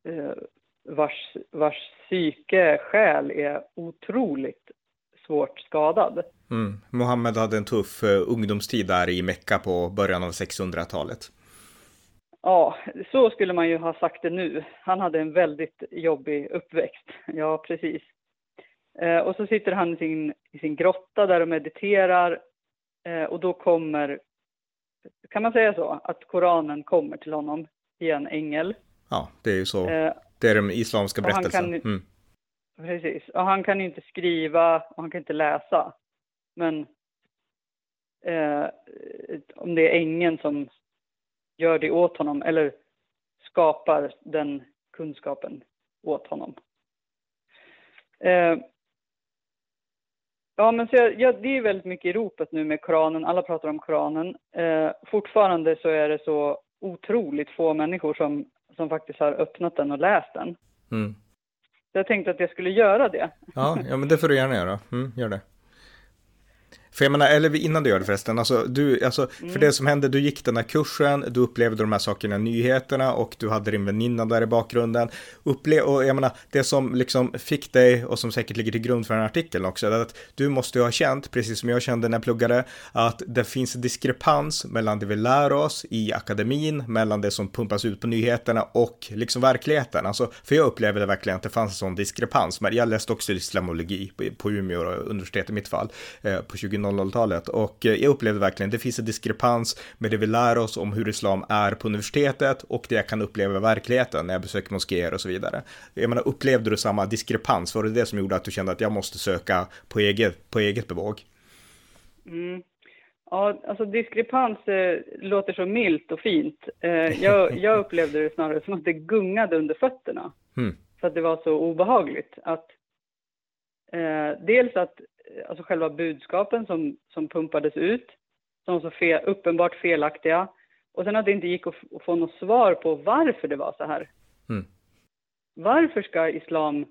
Speaker 2: eh, vars, vars psyke, själ är otroligt svårt skadad.
Speaker 1: Mm. Mohammed hade en tuff uh, ungdomstid där i Mecka på början av 600-talet.
Speaker 2: Ja, så skulle man ju ha sagt det nu. Han hade en väldigt jobbig uppväxt. Ja, precis. Eh, och så sitter han i sin, i sin grotta där och mediterar eh, och då kommer, kan man säga så, att Koranen kommer till honom i en ängel.
Speaker 1: Ja, det är ju så. Eh, det är den islamska berättelsen. mm.
Speaker 2: Precis, och han kan inte skriva och han kan inte läsa. Men eh, om det är ängeln som gör det åt honom eller skapar den kunskapen åt honom. Eh, ja, men så jag, jag, det är väldigt mycket i ropet nu med Koranen. Alla pratar om Koranen. Eh, fortfarande så är det så otroligt få människor som, som faktiskt har öppnat den och läst den. Mm. Jag tänkte att jag skulle göra det.
Speaker 1: Ja, ja men det får du gärna göra. Mm, gör det. För jag menar, eller innan du gör det förresten, alltså, du, alltså, mm. för det som hände, du gick den här kursen, du upplevde de här sakerna nyheterna och du hade din väninna där i bakgrunden. Upple och jag menar, det som liksom fick dig och som säkert ligger till grund för den här artikeln också, är att du måste ju ha känt, precis som jag kände när jag pluggade, att det finns en diskrepans mellan det vi lär oss i akademin, mellan det som pumpas ut på nyheterna och liksom verkligheten. Alltså, för jag upplevde verkligen att det fanns en sån diskrepans, men jag läste också islamologi på Umeå universitet i mitt fall, eh, på 20 00-talet och eh, jag upplevde verkligen det finns en diskrepans med det vi lär oss om hur islam är på universitetet och det jag kan uppleva i verkligheten när jag besöker moskéer och så vidare. Jag menar, upplevde du samma diskrepans? Var det det som gjorde att du kände att jag måste söka på eget, på eget bevåg?
Speaker 2: Mm. Ja, alltså diskrepans eh, låter så milt och fint. Eh, jag, jag, upplevde det snarare som att det gungade under fötterna. Mm. Så att det var så obehagligt att eh, dels att alltså själva budskapen som, som pumpades ut, som var så fel, uppenbart felaktiga. Och sen att det inte gick att, att få något svar på varför det var så här. Mm. Varför ska islam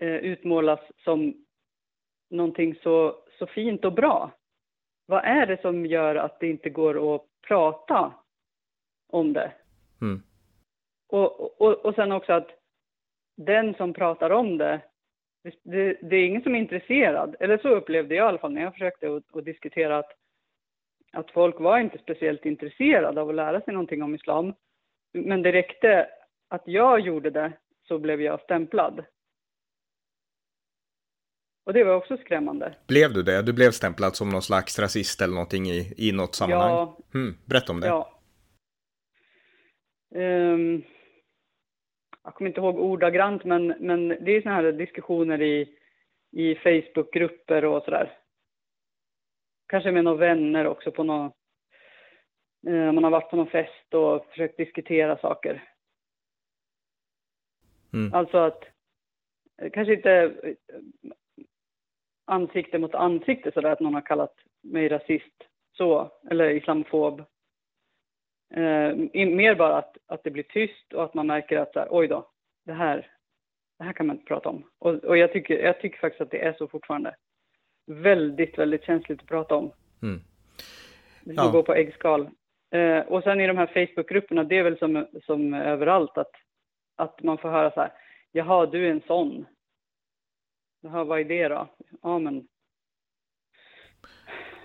Speaker 2: eh, utmålas som någonting så, så fint och bra? Vad är det som gör att det inte går att prata om det? Mm. Och, och, och sen också att den som pratar om det det, det, är ingen som är intresserad, eller så upplevde jag i alla fall när jag försökte att, att diskutera att, att folk var inte speciellt intresserade av att lära sig någonting om islam. Men det räckte att jag gjorde det så blev jag stämplad. Och det var också skrämmande.
Speaker 1: Blev du det? Du blev stämplad som någon slags rasist eller någonting i, i något sammanhang? Ja. Hmm, berätta om det. Ja.
Speaker 2: Um, jag kommer inte ihåg ordagrant, men, men det är sådana här diskussioner i, i Facebookgrupper och sådär. Kanske med några vänner också på någon, eh, man har varit på någon fest och försökt diskutera saker. Mm. Alltså att, eh, kanske inte eh, ansikte mot ansikte sådär att någon har kallat mig rasist så, eller islamofob Eh, mer bara att, att det blir tyst och att man märker att så här, oj då, det här, det här kan man inte prata om. Och, och jag, tycker, jag tycker faktiskt att det är så fortfarande. Väldigt, väldigt känsligt att prata om. Mm. Det ja. gå på äggskal. Eh, och sen i de här Facebookgrupperna, det är väl som, som överallt att, att man får höra så här, jaha, du är en sån. Jaha, vad är det då? Ja, men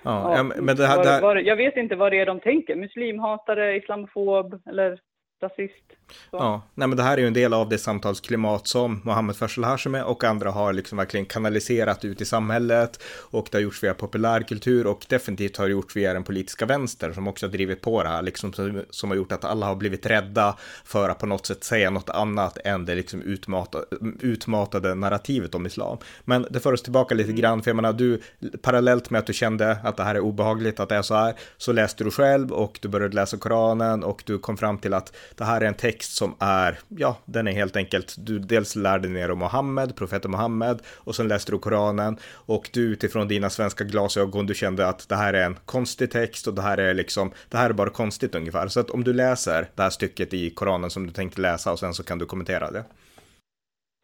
Speaker 2: Ja, ja, men det här, var, det här... Var, jag vet inte vad det är de tänker. Muslimhatare, islamofob eller rasist.
Speaker 1: Så. Ja, nej men det här är ju en del av det samtalsklimat som Mohammed Faisal Hashemi och andra har liksom verkligen kanaliserat ut i samhället och det har gjorts via populärkultur och definitivt har gjorts via den politiska vänster som också har drivit på det här liksom som, har gjort att alla har blivit rädda för att på något sätt säga något annat än det liksom utmatade, utmatade narrativet om islam. Men det för oss tillbaka lite mm. grann, för jag menar du, parallellt med att du kände att det här är obehagligt, att det är så här, så läste du själv och du började läsa Koranen och du kom fram till att det här är en text som är, ja, den är helt enkelt, du dels lärde ner om Mohammed, profeten Mohammed, och sen läste du Koranen, och du utifrån dina svenska glasögon, du kände att det här är en konstig text och det här är liksom, det här är bara konstigt ungefär. Så att om du läser det här stycket i Koranen som du tänkte läsa och sen så kan du kommentera det.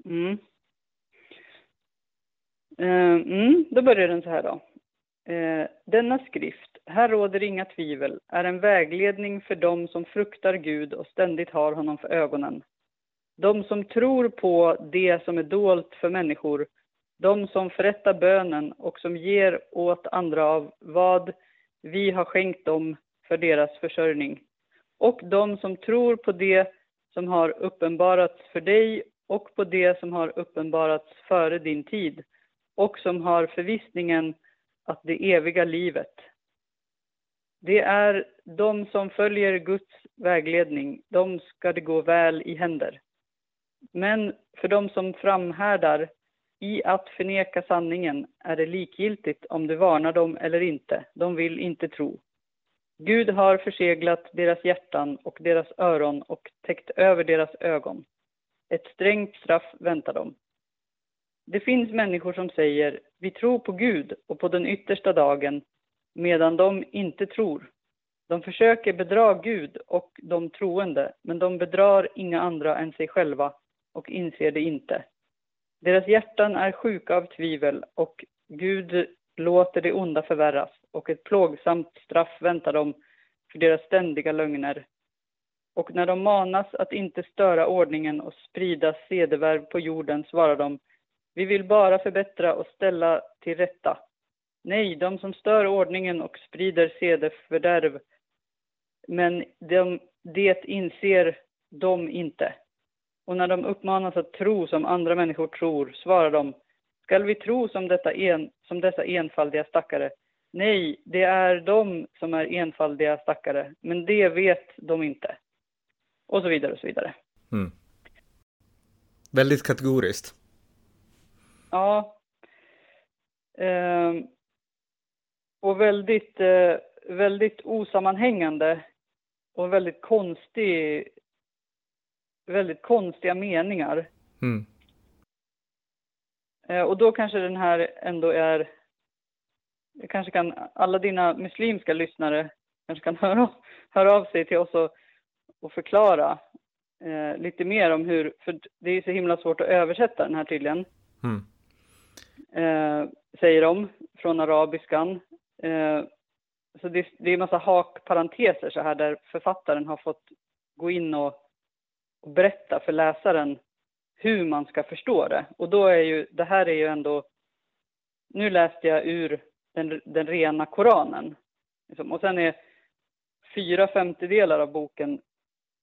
Speaker 2: Mm. Uh, mm, då börjar den så här då. Uh, denna skrift, här råder inga tvivel, är en vägledning för dem som fruktar Gud och ständigt har honom för ögonen. De som tror på det som är dolt för människor, de som förrättar bönen och som ger åt andra av vad vi har skänkt dem för deras försörjning. Och de som tror på det som har uppenbarats för dig och på det som har uppenbarats före din tid och som har förvissningen att det eviga livet. Det är de som följer Guds vägledning, de ska det gå väl i händer. Men för de som framhärdar i att förneka sanningen är det likgiltigt om du varnar dem eller inte, de vill inte tro. Gud har förseglat deras hjärtan och deras öron och täckt över deras ögon. Ett strängt straff väntar dem. Det finns människor som säger vi tror på Gud och på den yttersta dagen, medan de inte tror. De försöker bedra Gud och de troende, men de bedrar inga andra än sig själva och inser det inte. Deras hjärtan är sjuka av tvivel och Gud låter det onda förvärras och ett plågsamt straff väntar dem för deras ständiga lögner. Och när de manas att inte störa ordningen och sprida sedevärv på jorden svarar de vi vill bara förbättra och ställa till rätta. Nej, de som stör ordningen och sprider sedefördärv, men de, det inser de inte. Och när de uppmanas att tro som andra människor tror, svarar de, skall vi tro som, detta en, som dessa enfaldiga stackare? Nej, det är de som är enfaldiga stackare, men det vet de inte. Och så vidare och så vidare. Mm.
Speaker 1: Väldigt kategoriskt.
Speaker 2: Ja. Eh, och väldigt, eh, väldigt osammanhängande och väldigt konstig, väldigt konstiga meningar. Mm. Eh, och då kanske den här ändå är, kanske kan alla dina muslimska lyssnare kanske kan höra, höra av sig till oss och, och förklara eh, lite mer om hur, för det är så himla svårt att översätta den här tydligen. Mm eh, säger de, från arabiskan. Eh, så det, det är en massa hakparenteser så här där författaren har fått gå in och, och berätta för läsaren hur man ska förstå det. Och då är ju, det här är ju ändå, nu läste jag ur den, den rena Koranen. Liksom. Och sen är fyra femtedelar av boken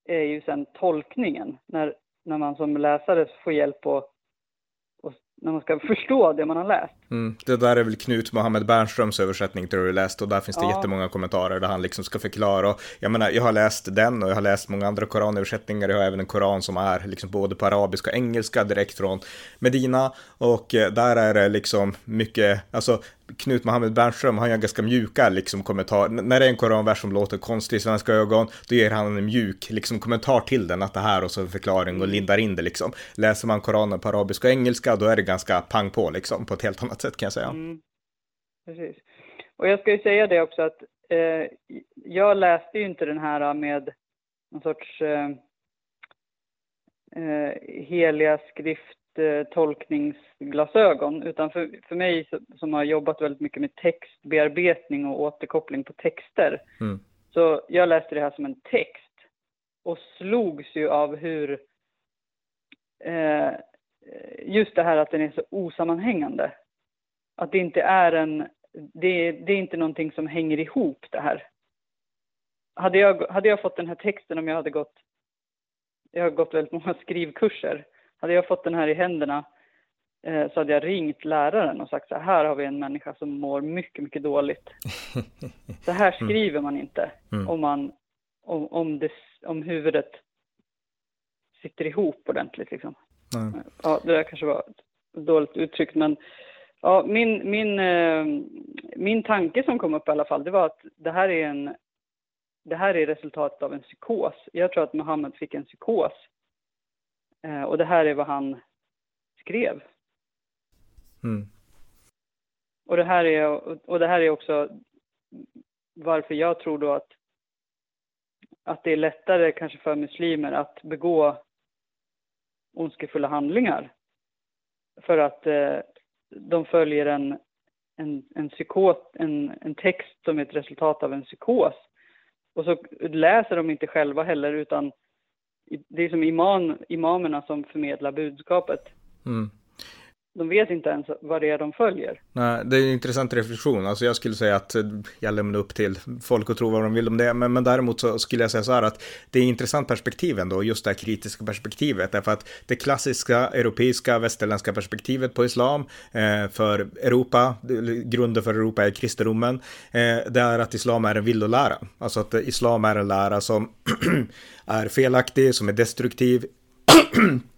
Speaker 2: är ju sen tolkningen, när, när man som läsare får hjälp att när man ska förstå det man har läst.
Speaker 1: Mm, det där är väl Knut Mohammed Bernströms översättning tror du läst och där finns det ja. jättemånga kommentarer där han liksom ska förklara. Och jag menar, jag har läst den och jag har läst många andra koranöversättningar. Jag har även en koran som är liksom både på arabiska och engelska direkt från Medina och eh, där är det liksom mycket, alltså Knut Mohammed Bernström har ju ganska mjuka liksom kommentar. När det är en koranvers som låter konstig i svenska ögon, då ger han en mjuk liksom kommentar till den, att det här och så en förklaring och lindar in det liksom. Läser man koranen på arabiska och engelska, då är det ganska pang på liksom, på ett helt annat sätt kan jag säga. Mm.
Speaker 2: Precis. Och jag ska ju säga det också att eh, jag läste ju inte den här med någon sorts eh, eh, heliga skrift tolkningsglasögon, utan för, för mig som har jobbat väldigt mycket med textbearbetning och återkoppling på texter, mm. så jag läste det här som en text och slogs ju av hur eh, just det här att den är så osammanhängande. Att det inte är en, det, det är inte någonting som hänger ihop det här. Hade jag, hade jag fått den här texten om jag hade gått, jag har gått väldigt många skrivkurser, hade jag fått den här i händerna eh, så hade jag ringt läraren och sagt så här har vi en människa som mår mycket, mycket dåligt. Så här mm. skriver man inte mm. om, man, om, om, det, om huvudet sitter ihop ordentligt. Liksom. Mm. Ja, det där kanske var dåligt uttryckt, men ja, min, min, eh, min tanke som kom upp i alla fall, det var att det här är en det här är resultatet av en psykos. Jag tror att Muhammed fick en psykos. Eh, och det här är vad han skrev. Mm. Och, det här är, och det här är också varför jag tror då att, att det är lättare kanske för muslimer att begå ondskefulla handlingar. För att eh, de följer en, en, en, psykot, en, en text som är ett resultat av en psykos. Och så läser de inte själva heller utan det är som imam, imamerna som förmedlar budskapet. Mm de vet inte ens vad det är de följer.
Speaker 1: Nej, det är en intressant reflektion. Alltså jag skulle säga att eh, jag lämnar upp till folk att tro vad de vill om det. Men, men däremot så skulle jag säga så här att det är intressant perspektiv ändå, just det här kritiska perspektivet. Därför att det klassiska europeiska, västerländska perspektivet på islam eh, för Europa, grunden för Europa är kristendomen, eh, det är att islam är en villolära. Alltså att islam är en lära som är felaktig, som är destruktiv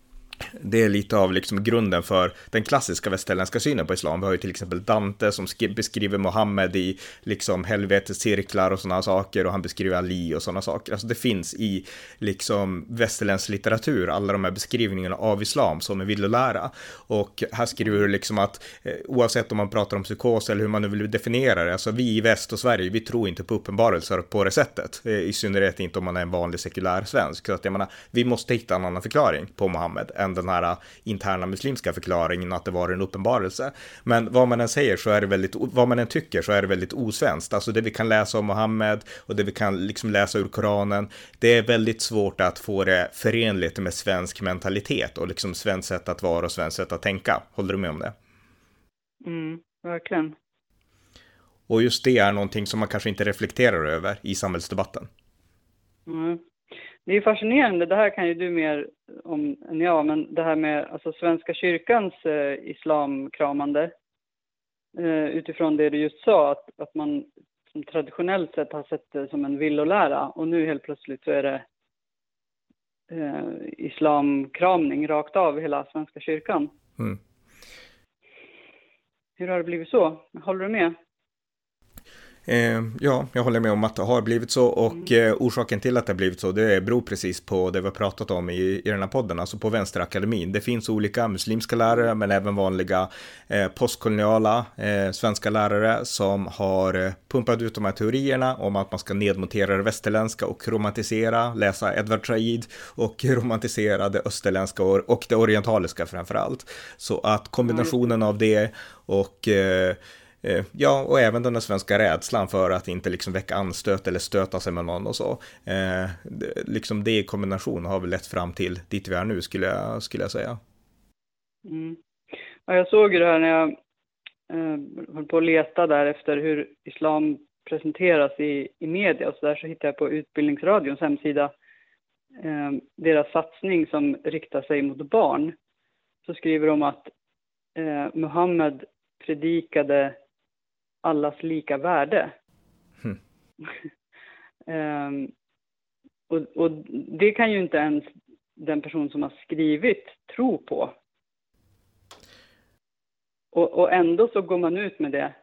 Speaker 1: det är lite av liksom grunden för den klassiska västerländska synen på islam. Vi har ju till exempel Dante som beskriver Mohammed i liksom helvetets cirklar och sådana saker och han beskriver Ali och sådana saker. Alltså det finns i liksom västerländsk litteratur, alla de här beskrivningarna av islam som är villolära. Och här skriver du liksom att eh, oavsett om man pratar om psykos eller hur man nu vill definiera det, alltså vi i väst och Sverige, vi tror inte på uppenbarelser på det sättet. Eh, I synnerhet inte om man är en vanlig sekulär svensk. Så att jag menar, vi måste hitta en annan förklaring på Mohammed än den här interna muslimska förklaringen att det var en uppenbarelse. Men vad man än säger så är det väldigt, vad man än tycker så är det väldigt osvenskt. Alltså det vi kan läsa om Mohammed och det vi kan liksom läsa ur Koranen, det är väldigt svårt att få det förenligt med svensk mentalitet och liksom svenskt sätt att vara och svenskt sätt att tänka. Håller du med om det?
Speaker 2: Mm, verkligen.
Speaker 1: Och just det är någonting som man kanske inte reflekterar över i samhällsdebatten.
Speaker 2: Mm det är fascinerande, det här kan ju du mer om än jag, men det här med alltså Svenska kyrkans eh, islamkramande eh, utifrån det du just sa, att, att man som traditionellt sett har sett det som en villolära och nu helt plötsligt så är det eh, islamkramning rakt av hela Svenska kyrkan. Mm. Hur har det blivit så? Håller du med?
Speaker 1: Eh, ja, jag håller med om att det har blivit så och mm. eh, orsaken till att det har blivit så det beror precis på det vi har pratat om i, i den här podden, alltså på Vänsterakademin. Det finns olika muslimska lärare men även vanliga eh, postkoloniala eh, svenska lärare som har eh, pumpat ut de här teorierna om att man ska nedmontera det västerländska och romantisera, läsa Edward Said och romantisera det österländska och, det orientaliska framför allt. Så att kombinationen av det och Eh, Eh, ja, och även den svenska rädslan för att inte liksom väcka anstöt eller stöta sig med någon och så. Eh, liksom det i kombination har väl lett fram till dit vi är nu skulle jag, skulle jag säga.
Speaker 2: Mm. Ja, jag såg ju det här när jag eh, höll på att leta där efter hur islam presenteras i, i media och så där så hittade jag på Utbildningsradions hemsida eh, deras satsning som riktar sig mot barn. Så skriver de att eh, Muhammed predikade allas lika värde. Mm. um, och, och, det kan ju inte ens den person som har skrivit tro på. Och, och ändå så går man ut med det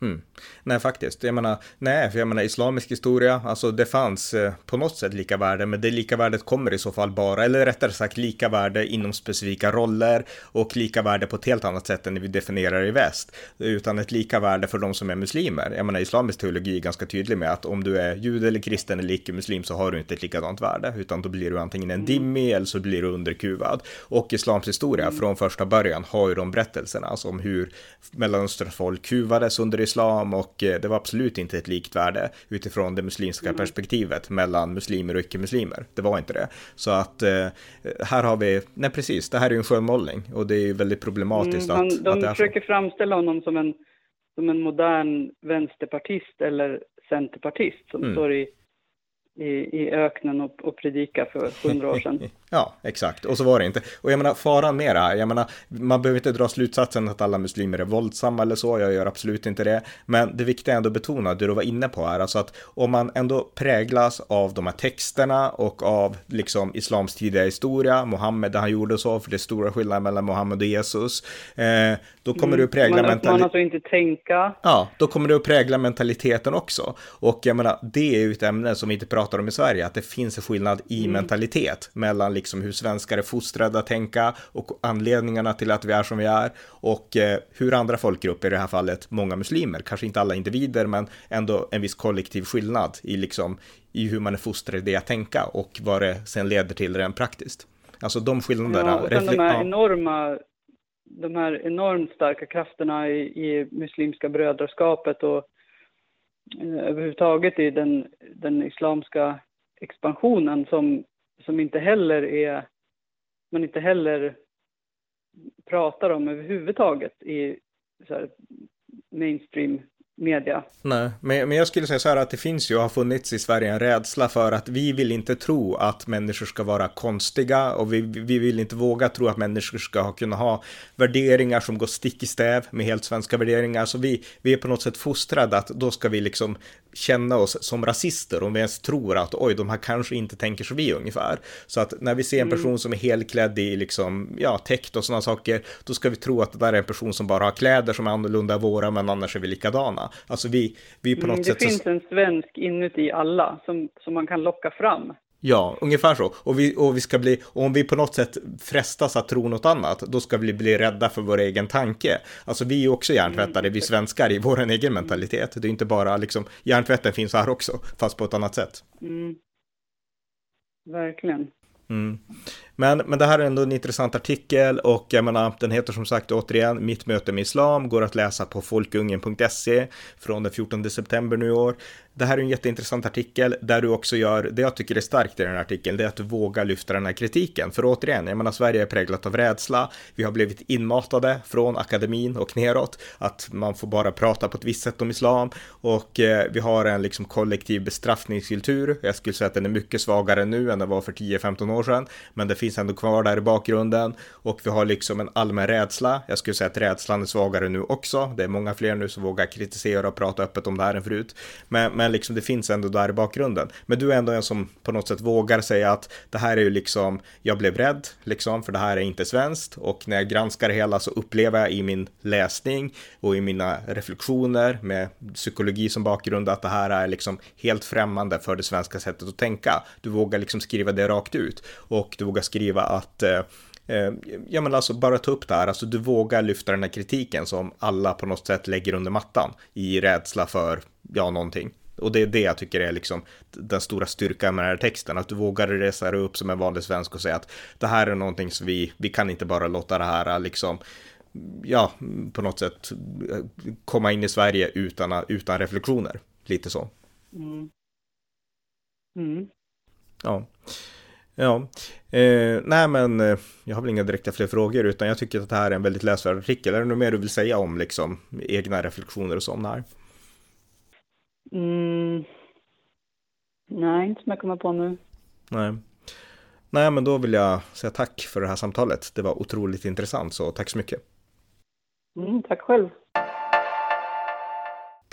Speaker 1: Mm. Nej, faktiskt. Jag menar, nej, för jag menar islamisk historia, alltså det fanns eh, på något sätt lika värde, men det lika värdet kommer i så fall bara, eller rättare sagt lika värde inom specifika roller och lika värde på ett helt annat sätt än vi definierar i väst, utan ett lika värde för de som är muslimer. Jag menar, islamisk teologi är ganska tydlig med att om du är jude eller kristen eller icke-muslim så har du inte ett likadant värde, utan då blir du antingen en mm. dimmi eller så blir du underkuvad. Och islams historia mm. från första början har ju de berättelserna, alltså om hur Mellanösterns folk kuvades under islam och eh, det var absolut inte ett likt värde utifrån det muslimska mm. perspektivet mellan muslimer och icke-muslimer. Det var inte det. Så att eh, här har vi, nej precis, det här är ju en skönmålning och det är ju väldigt problematiskt mm,
Speaker 2: att, de att det försöker så. framställa honom som en, som en modern vänsterpartist eller centerpartist som mm. står i i, i öknen och, och predika för hundra år sedan.
Speaker 1: ja, exakt. Och så var det inte. Och jag menar, faran med det här, jag menar, man behöver inte dra slutsatsen att alla muslimer är våldsamma eller så, jag gör absolut inte det. Men det viktiga är ändå att betona det du var inne på här, alltså att om man ändå präglas av de här texterna och av liksom islams tidiga historia, Mohammed, det han gjorde så, för det är stora skillnader mellan Mohammed och Jesus, eh, då kommer mm. att prägla mentaliteten.
Speaker 2: Man alltså inte tänka.
Speaker 1: Ja, då kommer det att prägla mentaliteten också. Och jag menar, det är ju ett ämne som vi inte pratar om i Sverige, att det finns en skillnad i mm. mentalitet mellan liksom hur svenskar är fostrade att tänka och anledningarna till att vi är som vi är och eh, hur andra folkgrupper, i det här fallet många muslimer, kanske inte alla individer, men ändå en viss kollektiv skillnad i liksom i hur man är fostrad i att tänka och vad det sen leder till rent praktiskt. Alltså de skillnaderna. Ja,
Speaker 2: och sen de här enorma de här enormt starka krafterna i, i muslimska brödraskapet och Eh, överhuvudtaget i den, den islamska expansionen som, som inte heller är, man inte heller pratar om överhuvudtaget i så här, mainstream media.
Speaker 1: Nej, men, men jag skulle säga så här att det finns ju och har funnits i Sverige en rädsla för att vi vill inte tro att människor ska vara konstiga och vi, vi vill inte våga tro att människor ska kunna ha värderingar som går stick i stäv med helt svenska värderingar. Så vi, vi är på något sätt fostrade att då ska vi liksom känna oss som rasister om vi ens tror att oj, de här kanske inte tänker som vi ungefär. Så att när vi ser en mm. person mm. som är helklädd i liksom, ja, täckt och sådana saker, då ska vi tro att det där är en person som bara har kläder som är annorlunda våra, men annars är vi likadana. Alltså vi, vi på något mm,
Speaker 2: det
Speaker 1: sätt...
Speaker 2: Det finns så... en svensk inuti alla som, som man kan locka fram.
Speaker 1: Ja, ungefär så. Och, vi, och vi ska bli, och om vi på något sätt frestas att tro något annat, då ska vi bli rädda för vår egen tanke. Alltså vi är också hjärntvättade, mm. vi svenskar, i vår egen mentalitet. Det är inte bara liksom, hjärntvätten finns här också, fast på ett annat sätt.
Speaker 2: Mm. Verkligen.
Speaker 1: Mm. Men, men det här är ändå en intressant artikel och jag menar, den heter som sagt återigen Mitt möte med Islam, går att läsa på folkungen.se från den 14 september nu i år. Det här är en jätteintressant artikel där du också gör, det jag tycker är starkt i den här artikeln, det är att du vågar lyfta den här kritiken. För återigen, jag menar Sverige är präglat av rädsla, vi har blivit inmatade från akademin och neråt, att man får bara prata på ett visst sätt om islam och eh, vi har en liksom kollektiv bestraffningskultur. Jag skulle säga att den är mycket svagare nu än den var för 10-15 år sedan, men det finns finns ändå kvar där i bakgrunden och vi har liksom en allmän rädsla. Jag skulle säga att rädslan är svagare nu också. Det är många fler nu som vågar kritisera och prata öppet om det här än förut. Men, men liksom det finns ändå där i bakgrunden. Men du är ändå en som på något sätt vågar säga att det här är ju liksom, jag blev rädd liksom, för det här är inte svenskt och när jag granskar det hela så upplever jag i min läsning och i mina reflektioner med psykologi som bakgrund att det här är liksom helt främmande för det svenska sättet att tänka. Du vågar liksom skriva det rakt ut och du vågar skriva att eh, eh, ja men alltså bara ta upp det här, alltså du vågar lyfta den här kritiken som alla på något sätt lägger under mattan i rädsla för, ja någonting. Och det är det jag tycker är liksom den stora styrkan med den här texten, att du vågar resa dig upp som en vanlig svensk och säga att det här är någonting som vi, vi kan inte bara låta det här liksom, ja, på något sätt komma in i Sverige utan, utan reflektioner. Lite så.
Speaker 2: Mm. Mm.
Speaker 1: Ja. Ja, eh, nej men eh, jag har väl inga direkta fler frågor utan jag tycker att det här är en väldigt läsvärd artikel. Är det något mer du vill säga om liksom egna reflektioner och sånt här?
Speaker 2: Mm. Nej, inte som jag kommer på nu.
Speaker 1: Nej. Nej, men då vill jag säga tack för det här samtalet. Det var otroligt intressant, så tack så mycket.
Speaker 2: Mm, tack själv.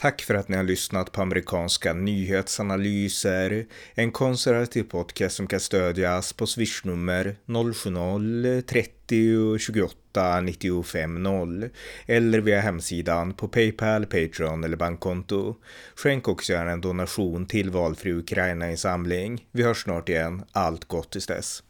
Speaker 1: Tack för att ni har lyssnat på amerikanska nyhetsanalyser, en konservativ podcast som kan stödjas på swishnummer 070-30 28 95 0 eller via hemsidan på Paypal, Patreon eller bankkonto. Skänk också gärna en donation till valfri Ukraina-insamling. Vi hörs snart igen. Allt gott tills dess.